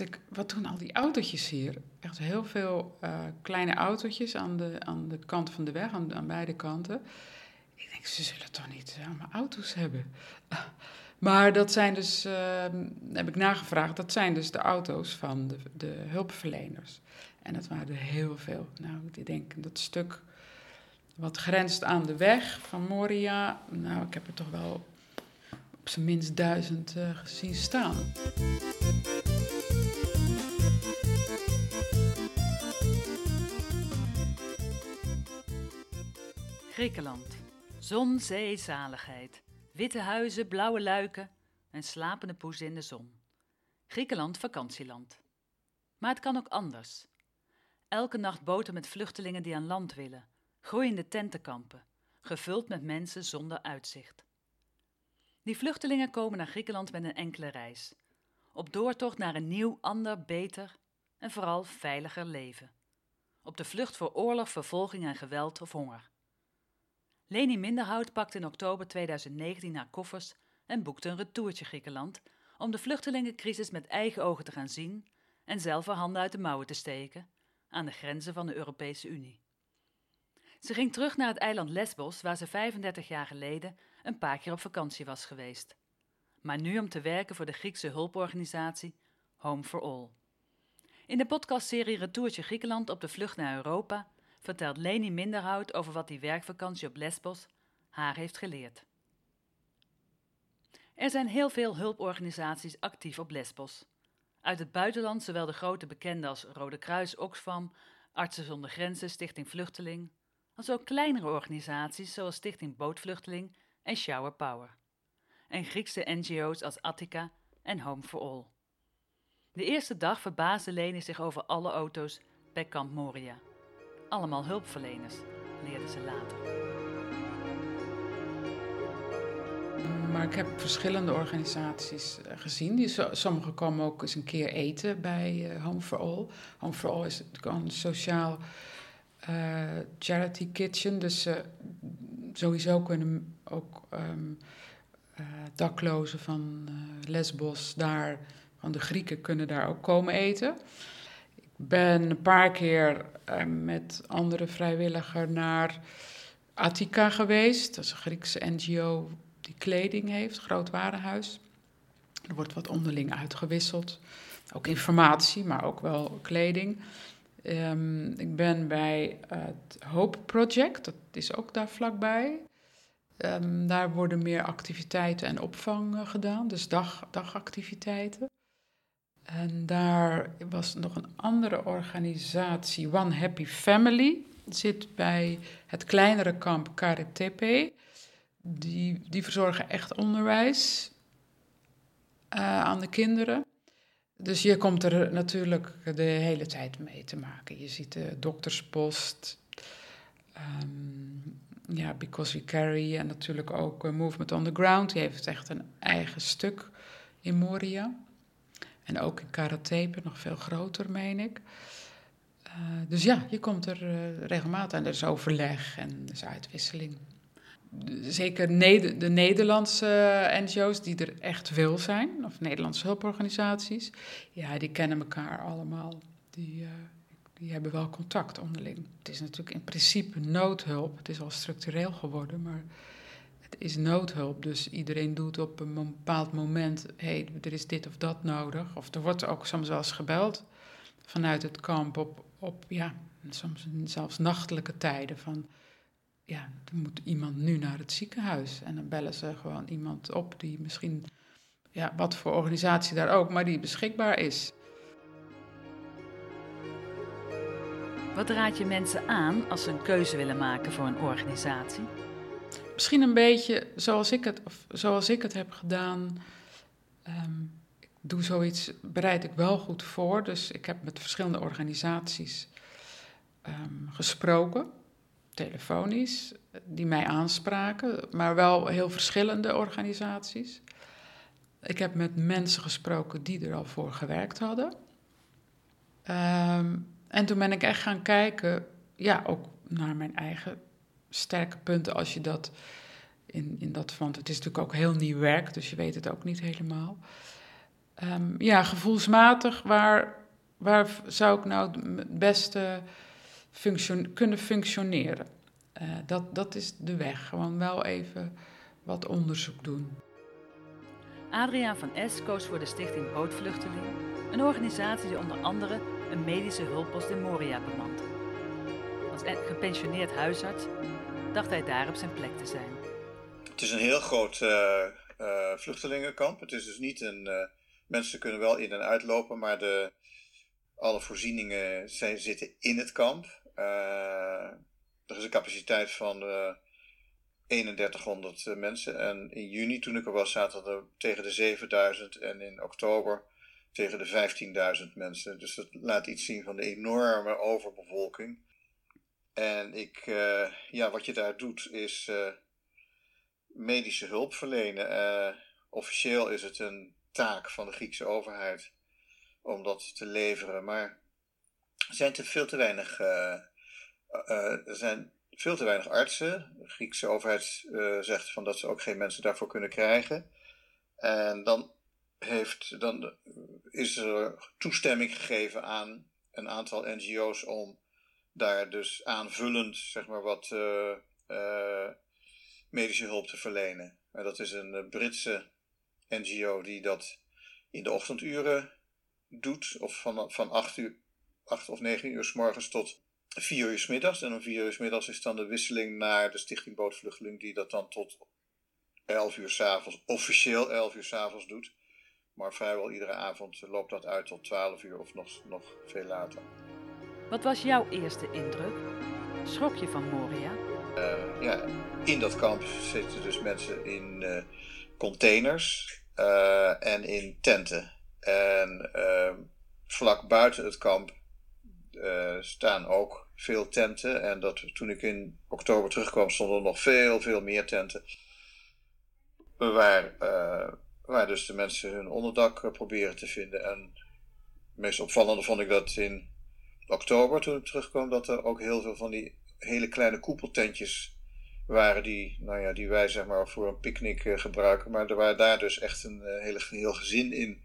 ik, wat doen al die autootjes hier? Echt heel veel eh, kleine autootjes aan de, aan de kant van de weg, aan, aan beide kanten. Ik denk, ze zullen toch niet allemaal auto's hebben? Maar dat zijn dus, uh, heb ik nagevraagd, dat zijn dus de auto's van de, de hulpverleners. En dat waren er heel veel. Nou, ik denk dat stuk wat grenst aan de weg van Moria. Nou, ik heb er toch wel op zijn minst duizend uh, gezien staan. Griekenland. Zon, zee, zaligheid. Witte huizen, blauwe luiken en slapende poezen in de zon. Griekenland vakantieland. Maar het kan ook anders. Elke nacht boten met vluchtelingen die aan land willen, groeiende tentenkampen, gevuld met mensen zonder uitzicht. Die vluchtelingen komen naar Griekenland met een enkele reis, op doortocht naar een nieuw, ander, beter en vooral veiliger leven. Op de vlucht voor oorlog, vervolging en geweld of honger. Leni Minderhout pakte in oktober 2019 haar koffers en boekte een retourtje Griekenland om de vluchtelingencrisis met eigen ogen te gaan zien en zelf haar handen uit de mouwen te steken aan de grenzen van de Europese Unie. Ze ging terug naar het eiland Lesbos, waar ze 35 jaar geleden een paar keer op vakantie was geweest. Maar nu om te werken voor de Griekse hulporganisatie Home for All. In de podcastserie Retourtje Griekenland op de vlucht naar Europa vertelt Leni Minderhout over wat die werkvakantie op Lesbos haar heeft geleerd. Er zijn heel veel hulporganisaties actief op Lesbos. Uit het buitenland zowel de grote bekenden als Rode Kruis, Oxfam, Artsen zonder Grenzen, Stichting Vluchteling, als ook kleinere organisaties zoals Stichting Bootvluchteling en Shower Power. En Griekse NGO's als Attica en Home for All. De eerste dag verbaasde Leni zich over alle auto's bij Kamp Moria. Allemaal hulpverleners, leerden ze later. Maar ik heb verschillende organisaties eh, gezien. Die, sommige komen ook eens een keer eten bij uh, Home for All. Home for All is een sociaal uh, charity kitchen. Dus sowieso kunnen ook uh, daklozen van Lesbos daar, van de Grieken, kunnen daar ook komen eten ben een paar keer uh, met andere vrijwilliger naar Attica geweest. Dat is een Griekse NGO die kleding heeft, groot warenhuis. Er wordt wat onderling uitgewisseld. Ook informatie, maar ook wel kleding. Um, ik ben bij het Hope Project, dat is ook daar vlakbij. Um, daar worden meer activiteiten en opvang uh, gedaan, dus dag, dagactiviteiten. En daar was nog een andere organisatie, One Happy Family, zit bij het kleinere kamp Karetepe. Die, die verzorgen echt onderwijs uh, aan de kinderen. Dus je komt er natuurlijk de hele tijd mee te maken. Je ziet de dokterspost, um, ja, Because We Carry en natuurlijk ook uh, Movement on the Ground. Die heeft echt een eigen stuk in Moria. En ook in Karatepe, nog veel groter, meen ik. Uh, dus ja, je komt er uh, regelmatig en er is overleg en er is uitwisseling. Zeker de Nederlandse NGO's die er echt veel zijn, of Nederlandse hulporganisaties, ja, die kennen elkaar allemaal. Die, die hebben wel contact onderling. Het is natuurlijk in principe noodhulp. Het is al structureel geworden, maar het is noodhulp, dus iedereen doet op een bepaald moment: hé, hey, er is dit of dat nodig. Of er wordt ook soms wel eens gebeld vanuit het kamp op, op ja, soms zelfs nachtelijke tijden. Van ja, moet iemand nu naar het ziekenhuis. En dan bellen ze gewoon iemand op die misschien, ja, wat voor organisatie daar ook, maar die beschikbaar is. Wat raad je mensen aan als ze een keuze willen maken voor een organisatie? Misschien een beetje zoals ik het, of zoals ik het heb gedaan. Um, ik doe zoiets, bereid ik wel goed voor. Dus ik heb met verschillende organisaties um, gesproken, telefonisch, die mij aanspraken, maar wel heel verschillende organisaties. Ik heb met mensen gesproken die er al voor gewerkt hadden. Um, en toen ben ik echt gaan kijken, ja, ook naar mijn eigen sterke punten als je dat in, in dat, want het is natuurlijk ook heel nieuw werk, dus je weet het ook niet helemaal. Ehm, ja, gevoelsmatig, waar, waar zou ik nou het beste function kunnen functioneren? Uh, dat, dat is de weg. Gewoon wel even wat onderzoek doen. Adriaan van Es koos voor de stichting Bootvluchteling, een organisatie die onder andere een medische hulppost in Moria bemant. Als gepensioneerd huisarts dacht hij daar op zijn plek te zijn. Het is een heel groot uh, uh, vluchtelingenkamp. Het is dus niet een. Uh, mensen kunnen wel in en uitlopen, maar de, alle voorzieningen zijn, zitten in het kamp. er is een capaciteit van 3100 mensen. En in juni, toen ik er was, zaten er tegen de 7000. En in oktober tegen de 15.000 mensen. Dus dat laat iets zien van de enorme overbevolking. En ik, uh, ja, wat je daar doet is uh, medische hulp verlenen. Uh, officieel is het een taak van de Griekse overheid om dat te leveren. Maar er zijn te veel te weinig, er zijn veel te weinig artsen. De Griekse overheid zegt van dat ze ook geen mensen daarvoor kunnen krijgen. En dan, heeft, dan is er toestemming gegeven aan een aantal NGO's om daar dus aanvullend zeg maar, wat uh, uh, medische hulp te verlenen. En dat is een uh, Britse NGO die dat in de ochtenduren doet, of van, van 8, uur, 8 of 9 uur s morgens tot 4 uur s middags. En om 4 uur s middags is dan de wisseling naar de Stichting Bootvluchteling, die dat dan tot 11 uur s avonds, officieel 11 uur s avonds doet. Maar vrijwel iedere avond loopt dat uit tot 12 uur of nog, nog veel later. Wat was jouw eerste indruk? Schrok je van Moria? Uh, ja, in dat kamp zitten dus mensen in uh, containers uh, en in tenten. En vlak buiten het kamp staan ook veel tenten. En dat, toen ik in oktober terugkwam, stonden er nog veel, veel meer tenten. Waar, waar dus de mensen hun onderdak proberen te vinden. En het meest opvallende vond ik dat in oktober, toen ik terugkwam, dat er ook heel veel van die hele kleine koepeltentjes waren die, nou ja, die wij zeg maar voor een picknick uh, gebruiken. Maar er waren daar dus echt een uh, hele, heel gezin in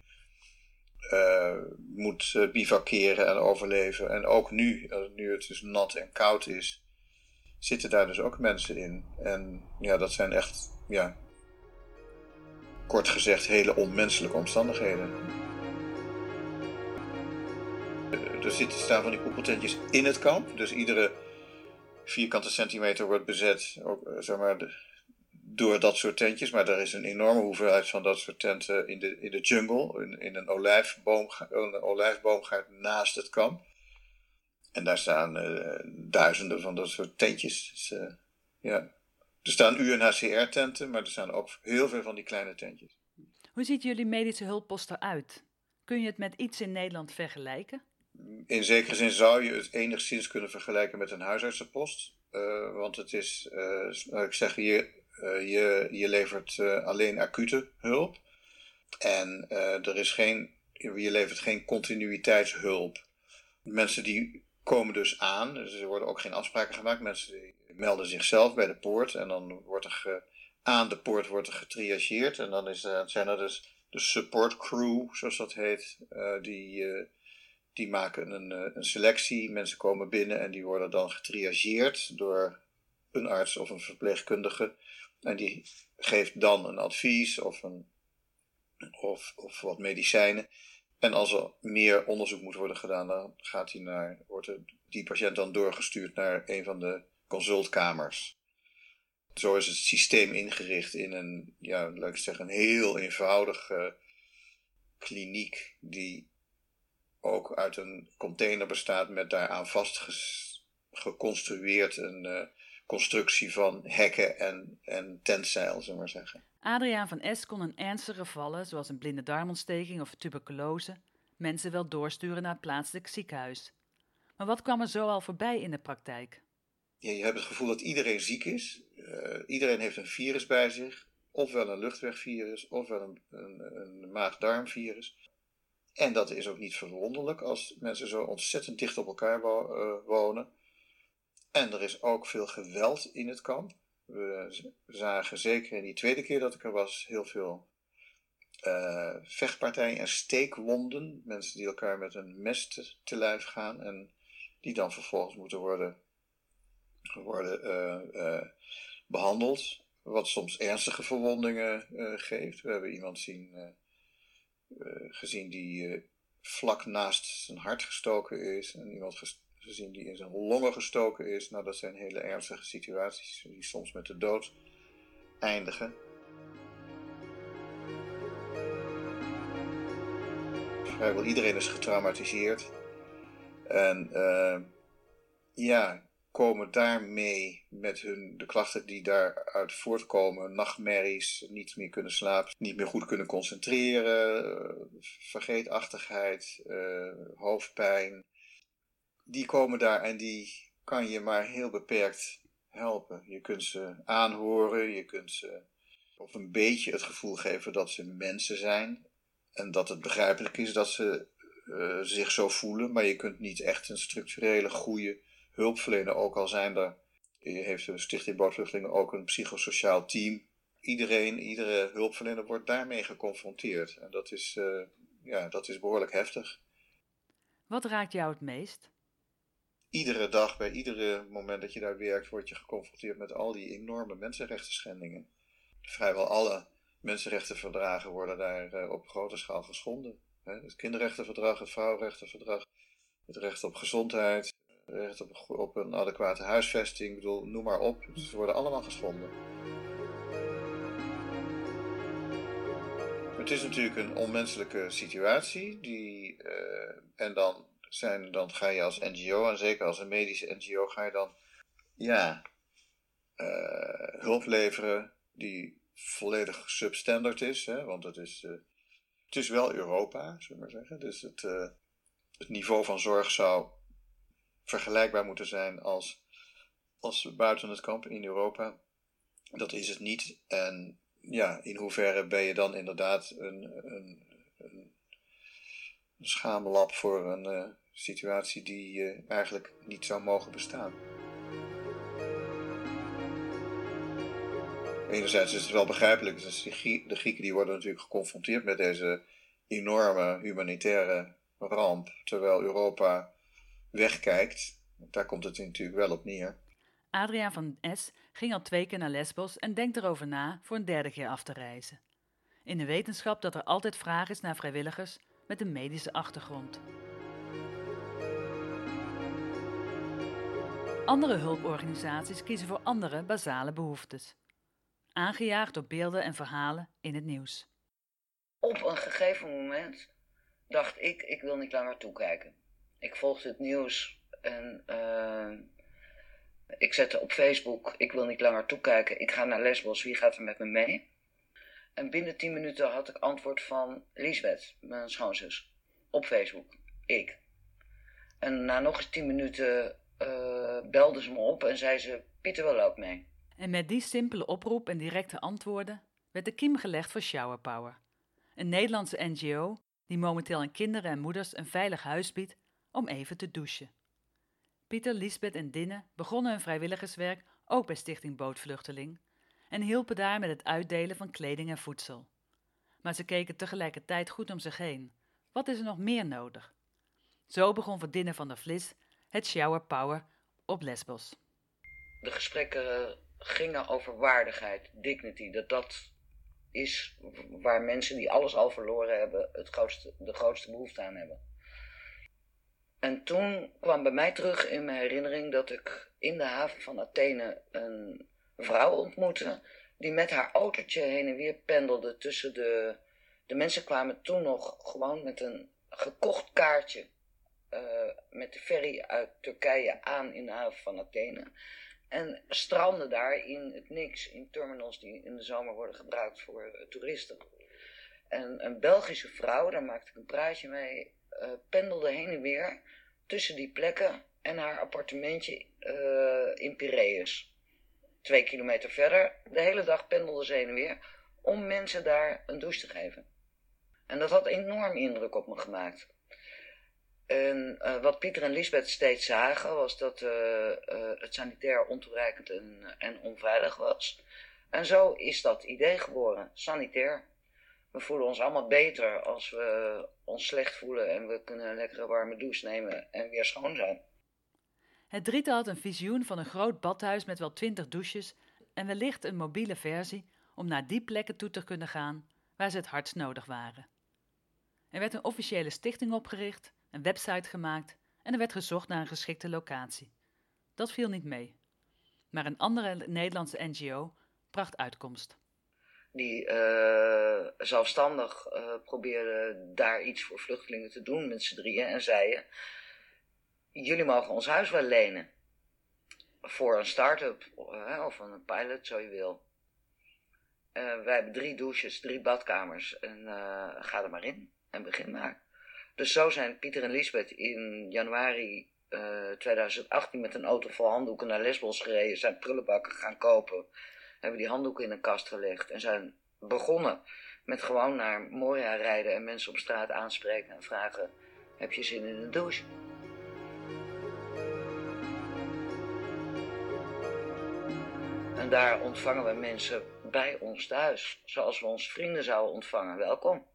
uh, moet bivakeren en overleven. En ook nu, nu het dus nat en koud is, zitten daar dus ook mensen in. En ja, dat zijn echt, ja, kort gezegd, hele onmenselijke omstandigheden er zitten, staan van die koepeltentjes in het kamp. Dus iedere vierkante centimeter wordt bezet eh, zeg maar, door dat soort tentjes. Maar er is een enorme hoeveelheid van dat soort tenten in de, in de jungle. In, in een, olijfboom, een olijfboomgaard naast het kamp. En daar staan uh, duizenden van dat soort tentjes. Dus, uh, ja. Er staan UNHCR-tenten, maar er staan ook heel veel van die kleine tentjes. Hoe ziet jullie medische hulppost eruit? Kun je het met iets in Nederland vergelijken? In zekere zin zou je het enigszins kunnen vergelijken met een huisartsenpost. Uh, want het is, uh, ik zeg, je, uh, je, je levert alleen acute hulp. En er is geen, je levert geen continuïteitshulp. Mensen die komen dus aan, dus er worden ook geen afspraken gemaakt. Mensen die melden zichzelf bij de poort en dan wordt er aan de poort wordt er getriageerd. En dan is, zijn er dus de support crew, zoals dat heet, die die maken een, eh, een selectie. Mensen komen binnen en die worden dan getriageerd door een arts of een verpleegkundige. En die geeft dan een advies of, een, of, of wat medicijnen. En als er meer onderzoek moet worden gedaan, dan gaat naar, wordt die patiënt dan doorgestuurd naar een van de consultkamers. Zo is het systeem ingericht in een, ja, laat ik zeggen, een heel eenvoudige kliniek die ook uit een container bestaat met daaraan vast geconstrueerd een uh, constructie van hekken en, en tentzeil, zullen we maar zeggen. Adriaan van Es kon een ernstige vallen, zoals een blinde darmontsteking of tuberculose, mensen wel doorsturen naar het plaatselijk ziekenhuis. Maar wat kwam er zo al voorbij in de praktijk? Ja, je hebt het gevoel dat iedereen ziek is. Uh, iedereen heeft een virus bij zich. Ofwel een luchtwegvirus, ofwel een, een, een maag-darmvirus. En dat is ook niet verwonderlijk als mensen zo ontzettend dicht op elkaar eh, wonen. En er is ook veel geweld in het kamp. We zagen zeker in die tweede keer dat ik er was heel veel uh, vechtpartijen en steekwonden. Mensen die elkaar met een mes te, lijf gaan en die dan vervolgens moeten worden, worden uh, behandeld. Wat soms ernstige verwondingen geeft. We hebben iemand zien, gezien die vlak naast zijn hart gestoken is. En iemand gezien die in zijn longen gestoken is. Nou, dat zijn hele ernstige situaties die soms met de dood eindigen. Vrijwel iedereen is getraumatiseerd. En uh, ja, komen daarmee met hun, de klachten die daaruit voortkomen, nachtmerries, niet meer kunnen slapen, niet meer goed kunnen concentreren, uh, vergeetachtigheid, uh, hoofdpijn. Die komen daar en die kan je maar heel beperkt helpen. Je kunt ze aanhoren, je kunt ze of een beetje het gevoel geven dat ze mensen zijn. En dat het begrijpelijk is dat ze uh, zich zo voelen, maar je kunt niet echt een structurele, goede hulpverlener, ook al zijn er, heeft de Stichting Bootvluchtelingen ook een psychosociaal team. Iedereen, iedere hulpverlener wordt daarmee geconfronteerd. En dat is, uh, ja, dat is behoorlijk heftig. Wat raakt jou het meest? Iedere dag, bij iedere moment dat je daar werkt, word je geconfronteerd met al die enorme mensenrechten schendingen. Vrijwel alle mensenrechtenverdragen worden daar uh, op grote schaal geschonden. Het kinderrechtenverdrag, het vrouwenrechtenverdrag, het recht op gezondheid, recht op, een adequate huisvesting, bedoel, noem maar op. Ze worden allemaal geschonden. Het is natuurlijk een onmenselijke situatie. Die, uh, en dan, zijn, dan ga je als NGO, en zeker als een medische NGO, ga je dan ja, uh, hulp leveren die volledig substandard is. Hè? Want het is, uh, het is wel Europa, zullen we maar zeggen. Dus het, het niveau van zorg zou vergelijkbaar moeten zijn als, als buiten het kamp in Europa. Dat is het niet. En ja, in hoeverre ben je dan inderdaad een, een, een, schaamlab voor een uh, situatie die uh, eigenlijk niet zou mogen bestaan? Enerzijds is het wel begrijpelijk, dus de Grieken die worden natuurlijk geconfronteerd met deze enorme humanitaire ramp, terwijl Europa wegkijkt. Daar komt het natuurlijk wel op neer. Adriaan van S. ging al twee keer naar Lesbos en denkt erover na voor een derde keer af te reizen. In de wetenschap dat er altijd vraag is naar vrijwilligers met een medische achtergrond. Andere hulporganisaties kiezen voor andere basale behoeftes. Aangejaagd door beelden en verhalen in het nieuws. Op een gegeven moment dacht ik, ik wil niet langer toekijken. Ik volgde het nieuws en uh, ik zette op Facebook, ik wil niet langer toekijken, ik ga naar Lesbos, wie gaat er met me mee? En binnen 10 minuten had ik antwoord van Liesbeth, mijn schoonzus, op Facebook. Ik. En na nog eens 10 minuten uh, belde ze me op en zei ze: Pieter wil ook mee. En met die simpele oproep en directe antwoorden werd de kiem gelegd voor Shower Power. Een Nederlandse NGO die momenteel aan kinderen en moeders een veilig huis biedt om even te douchen. Pieter, Lisbeth en Dinne begonnen hun vrijwilligerswerk ook bij Stichting Bootvluchteling en hielpen daar met het uitdelen van kleding en voedsel. Maar ze keken tegelijkertijd goed om zich heen. Wat is er nog meer nodig? Zo begon voor Dinne van der Vlis het Shower Power op Lesbos. De gesprekken gingen over waardigheid, dignity, dat dat is waar mensen die alles al verloren hebben het grootste, de grootste behoefte aan hebben. En toen kwam bij mij terug in mijn herinnering dat ik in de haven van Athene een vrouw ontmoette die met haar autootje heen en weer pendelde tussen de. De mensen kwamen toen nog gewoon met een gekocht kaartje uh, met de ferry uit Turkije aan in de haven van Athene. En stranden daar in het niks, in terminals die in de zomer worden gebruikt voor toeristen. En een Belgische vrouw, daar maakte ik een praatje mee, uh, pendelde heen en weer tussen die plekken en haar appartementje uh, in Piraeus. Twee kilometer verder, de hele dag pendelde ze heen en weer om mensen daar een douche te geven. En dat had enorm indruk op me gemaakt. En uh, wat Pieter en Lisbeth steeds zagen was dat het sanitair ontoereikend en, en onveilig was. En zo is dat idee geboren, sanitair. We voelen ons allemaal beter als we ons slecht voelen en we kunnen een lekkere warme douche nemen en weer schoon zijn. Het drietal had een visioen van een groot badhuis met wel twintig douches en wellicht een mobiele versie om naar die plekken toe te kunnen gaan waar ze het hardst nodig waren. Er werd een officiële stichting opgericht, een website gemaakt en er werd gezocht naar een geschikte locatie. Dat viel niet mee. Maar een andere Nederlandse NGO bracht uitkomst. Die uh, zelfstandig uh, probeerden daar iets voor vluchtelingen te doen met z'n drieën en zeiden: Jullie mogen ons huis wel lenen. Voor een start-up of een pilot, zo je wil. wij hebben drie douches, drie badkamers en ga er maar in en begin maar. Dus zo zijn Pieter en Lisbeth in januari uh, eh, 2018 met een auto vol handdoeken naar Lesbos gereden, zijn prullenbakken gaan kopen, hebben die handdoeken in een kast gelegd en zijn begonnen met gewoon naar Moria rijden en mensen op straat aanspreken en vragen: heb je zin in een douche? En daar ontvangen we mensen bij ons thuis, zoals we onze vrienden zouden ontvangen. Welkom.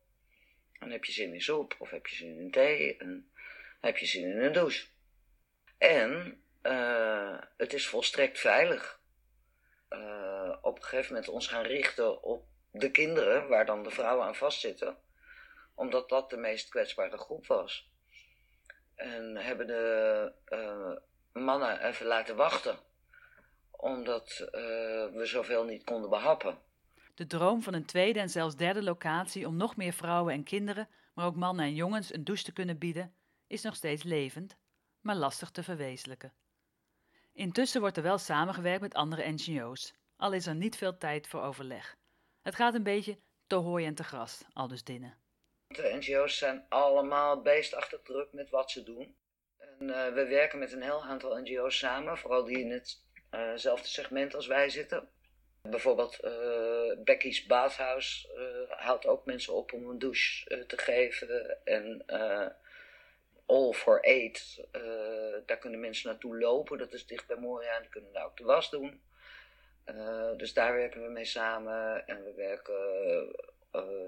En heb je zin in soep, of heb je zin in thee, en heb je zin in een douche. En uh, het is volstrekt veilig. Uh, op een gegeven moment ons gaan richten op de kinderen, waar dan de vrouwen aan vastzitten, omdat dat de meest kwetsbare groep was. En hebben de uh, mannen even laten wachten, omdat we zoveel niet konden behappen. De droom van een tweede en zelfs derde locatie om nog meer vrouwen en kinderen, maar ook mannen en jongens een douche te kunnen bieden, is nog steeds levend, maar lastig te verwezenlijken. Intussen wordt er wel samengewerkt met andere NGO's, al is er niet veel tijd voor overleg. Het gaat een beetje te hooi en te gras, al dus. De NGO's zijn allemaal beestachtig druk met wat ze doen. En, uh, we werken met een heel aantal NGO's samen, vooral die in hetzelfde uh segment als wij zitten. Bijvoorbeeld uh, Becky's Bathhouse haalt ook mensen op om een douche te geven. En All for Aid, daar kunnen mensen naartoe lopen. Dat is dicht bij Moria en die kunnen daar ook de was doen. dus daar werken we mee samen. En we werken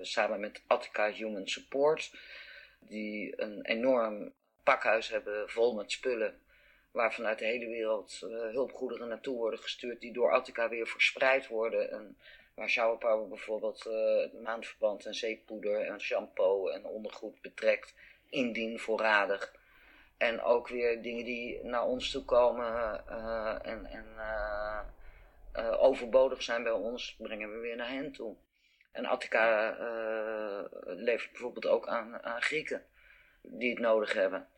samen met Attica Human Support. Die een enorm pakhuis hebben vol met spullen waar vanuit de hele wereld hulpgoederen naartoe worden gestuurd, die door Attica weer verspreid worden. En waar showerpower bijvoorbeeld uh, maandverband en zeepoeder en shampoo en ondergoed betrekt, indien voorradig. En ook weer dingen die naar ons toe komen uh, en, en overbodig zijn bij ons, brengen we weer naar hen toe. En Attica levert bijvoorbeeld ook aan, aan Grieken die het nodig hebben.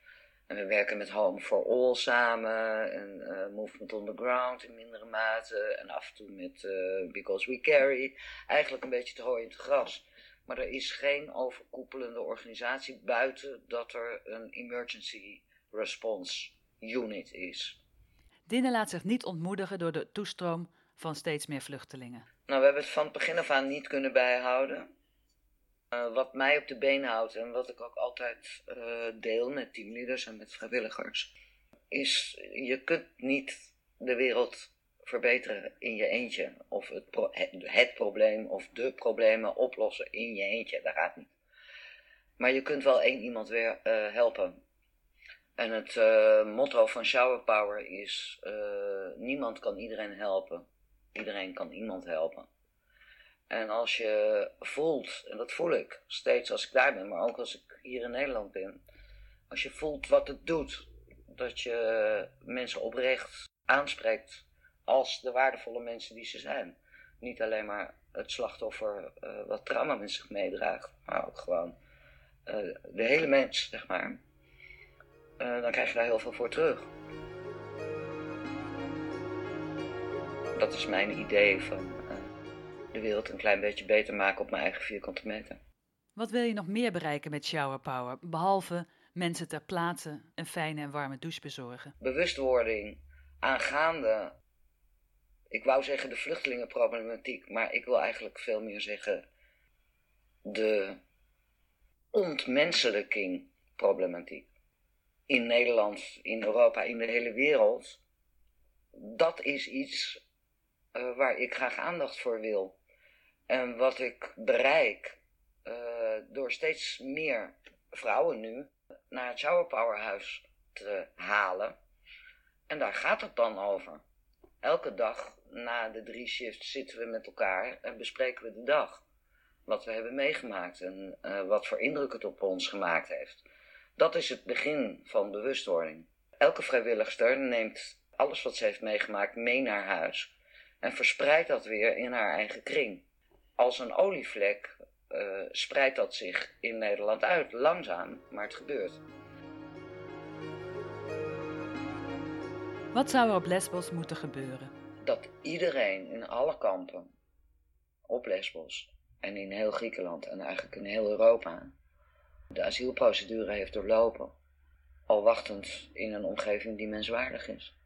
En we werken met Home for All samen en Movement on the Ground in mindere mate. En af en toe met Because We Carry. Eigenlijk een beetje te hooi in het gras. Maar er is geen overkoepelende organisatie buiten dat er een Emergency Response Unit is. Dinne laat zich niet ontmoedigen door de toestroom van steeds meer vluchtelingen. Nou, we hebben het van het begin af aan niet kunnen bijhouden. Uh, wat mij op de been houdt en wat ik ook altijd uh, deel met teamleaders en met vrijwilligers, is je kunt niet de wereld verbeteren in je eentje. Of het, het, probleem of de problemen oplossen in je eentje. Dat gaat niet. Maar je kunt wel één iemand weer uh, helpen. En het motto van Shower Power is: niemand kan iedereen helpen. Iedereen kan iemand helpen. En als je voelt, en dat voel ik steeds als ik daar ben, maar ook als ik hier in Nederland ben. Als je voelt wat het doet, dat je mensen oprecht aanspreekt als de waardevolle mensen die ze zijn. Niet alleen maar het slachtoffer uh, wat trauma met zich meedraagt, maar ook gewoon uh, de hele mens, zeg maar. Uh, dan krijg je daar heel veel voor terug. Dat is mijn idee van de wereld een klein beetje beter maken op mijn eigen vierkante meter. Wat wil je nog meer bereiken met Shower Power, behalve mensen ter plaatse een fijne en warme douche bezorgen? Bewustwording aangaande, ik wou zeggen de vluchtelingenproblematiek, maar ik wil eigenlijk veel meer zeggen de ontmenselijking problematiek. In Nederland, in Europa, in de hele wereld. Dat is iets uh, waar ik graag aandacht voor wil. En wat ik bereik eh, door steeds meer vrouwen nu naar het Shower Power huis te halen. En daar gaat het dan over. Elke dag na de drie shifts zitten we met elkaar en bespreken we de dag. Wat we hebben meegemaakt en uh, wat voor indruk het op ons gemaakt heeft. Dat is het begin van bewustwording. Elke vrijwilligster neemt alles wat ze heeft meegemaakt mee naar huis en verspreidt dat weer in haar eigen kring. Als een olievlek uh, spreidt dat zich in Nederland uit, langzaam, maar het gebeurt. Wat zou er op Lesbos moeten gebeuren? Dat iedereen in alle kampen op Lesbos en in heel Griekenland en eigenlijk in heel Europa de asielprocedure heeft doorlopen, al wachtend in een omgeving die menswaardig is.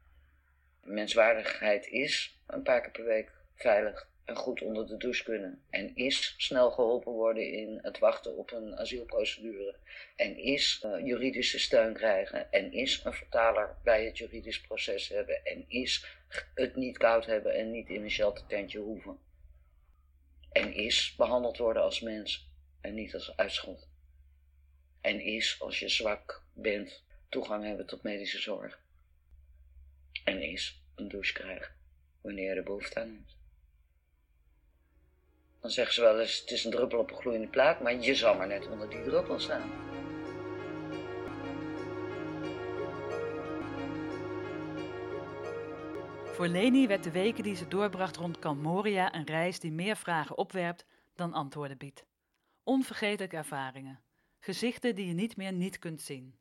Menswaardigheid is een paar keer per week veilig goed onder de douche kunnen. En is snel geholpen worden in het wachten op een asielprocedure. En is uh, juridische steun krijgen. En is een vertaler bij het juridisch proces hebben. En is het niet koud hebben en niet in een sheltertentje hoeven. En is behandeld worden als mens en niet als uitschot. En is, als je zwak bent, toegang hebben tot medische zorg. En is een douche krijgen wanneer je er behoefte aan hebt. Dan zeggen ze wel eens, het is een druppel op een gloeiende plaat, maar je zal maar net onder die druppel staan. Voor Leni werd de weken die ze doorbracht rond Kamp Moria een reis die meer vragen opwerpt dan antwoorden biedt. Onvergetelijke ervaringen, gezichten die je niet meer niet kunt zien.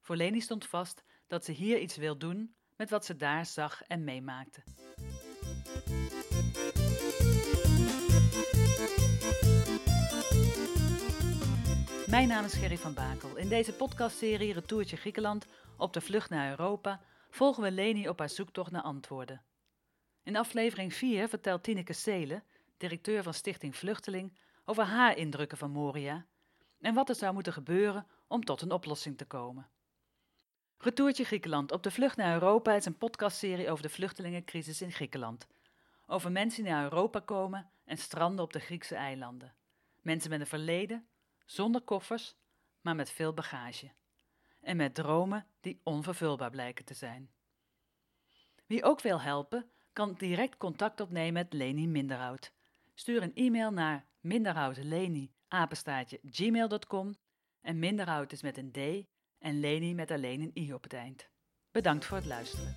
Voor Leni stond vast dat ze hier iets wil doen met wat ze daar zag en meemaakte. Mijn naam is Gerry van Bakel. In deze podcastserie Retourtje Griekenland op de vlucht naar Europa volgen we Leni op haar zoektocht naar antwoorden. In aflevering 4 vertelt Tineke Seelen, directeur van Stichting Vluchteling, over haar indrukken van Moria en wat er zou moeten gebeuren om tot een oplossing te komen. Retourtje Griekenland op de vlucht naar Europa is een podcastserie over de vluchtelingencrisis in Griekenland. Over mensen die naar Europa komen en stranden op de Griekse eilanden. Mensen met een verleden, zonder koffers, maar met veel bagage. En met dromen die onvervulbaar blijken te zijn. Wie ook wil helpen, kan direct contact opnemen met Leni Minderhout. Stuur een e-mail naar minderhoutleni@gmail.com en Minderhout is met een D en Leni met alleen een i op het eind. Bedankt voor het luisteren.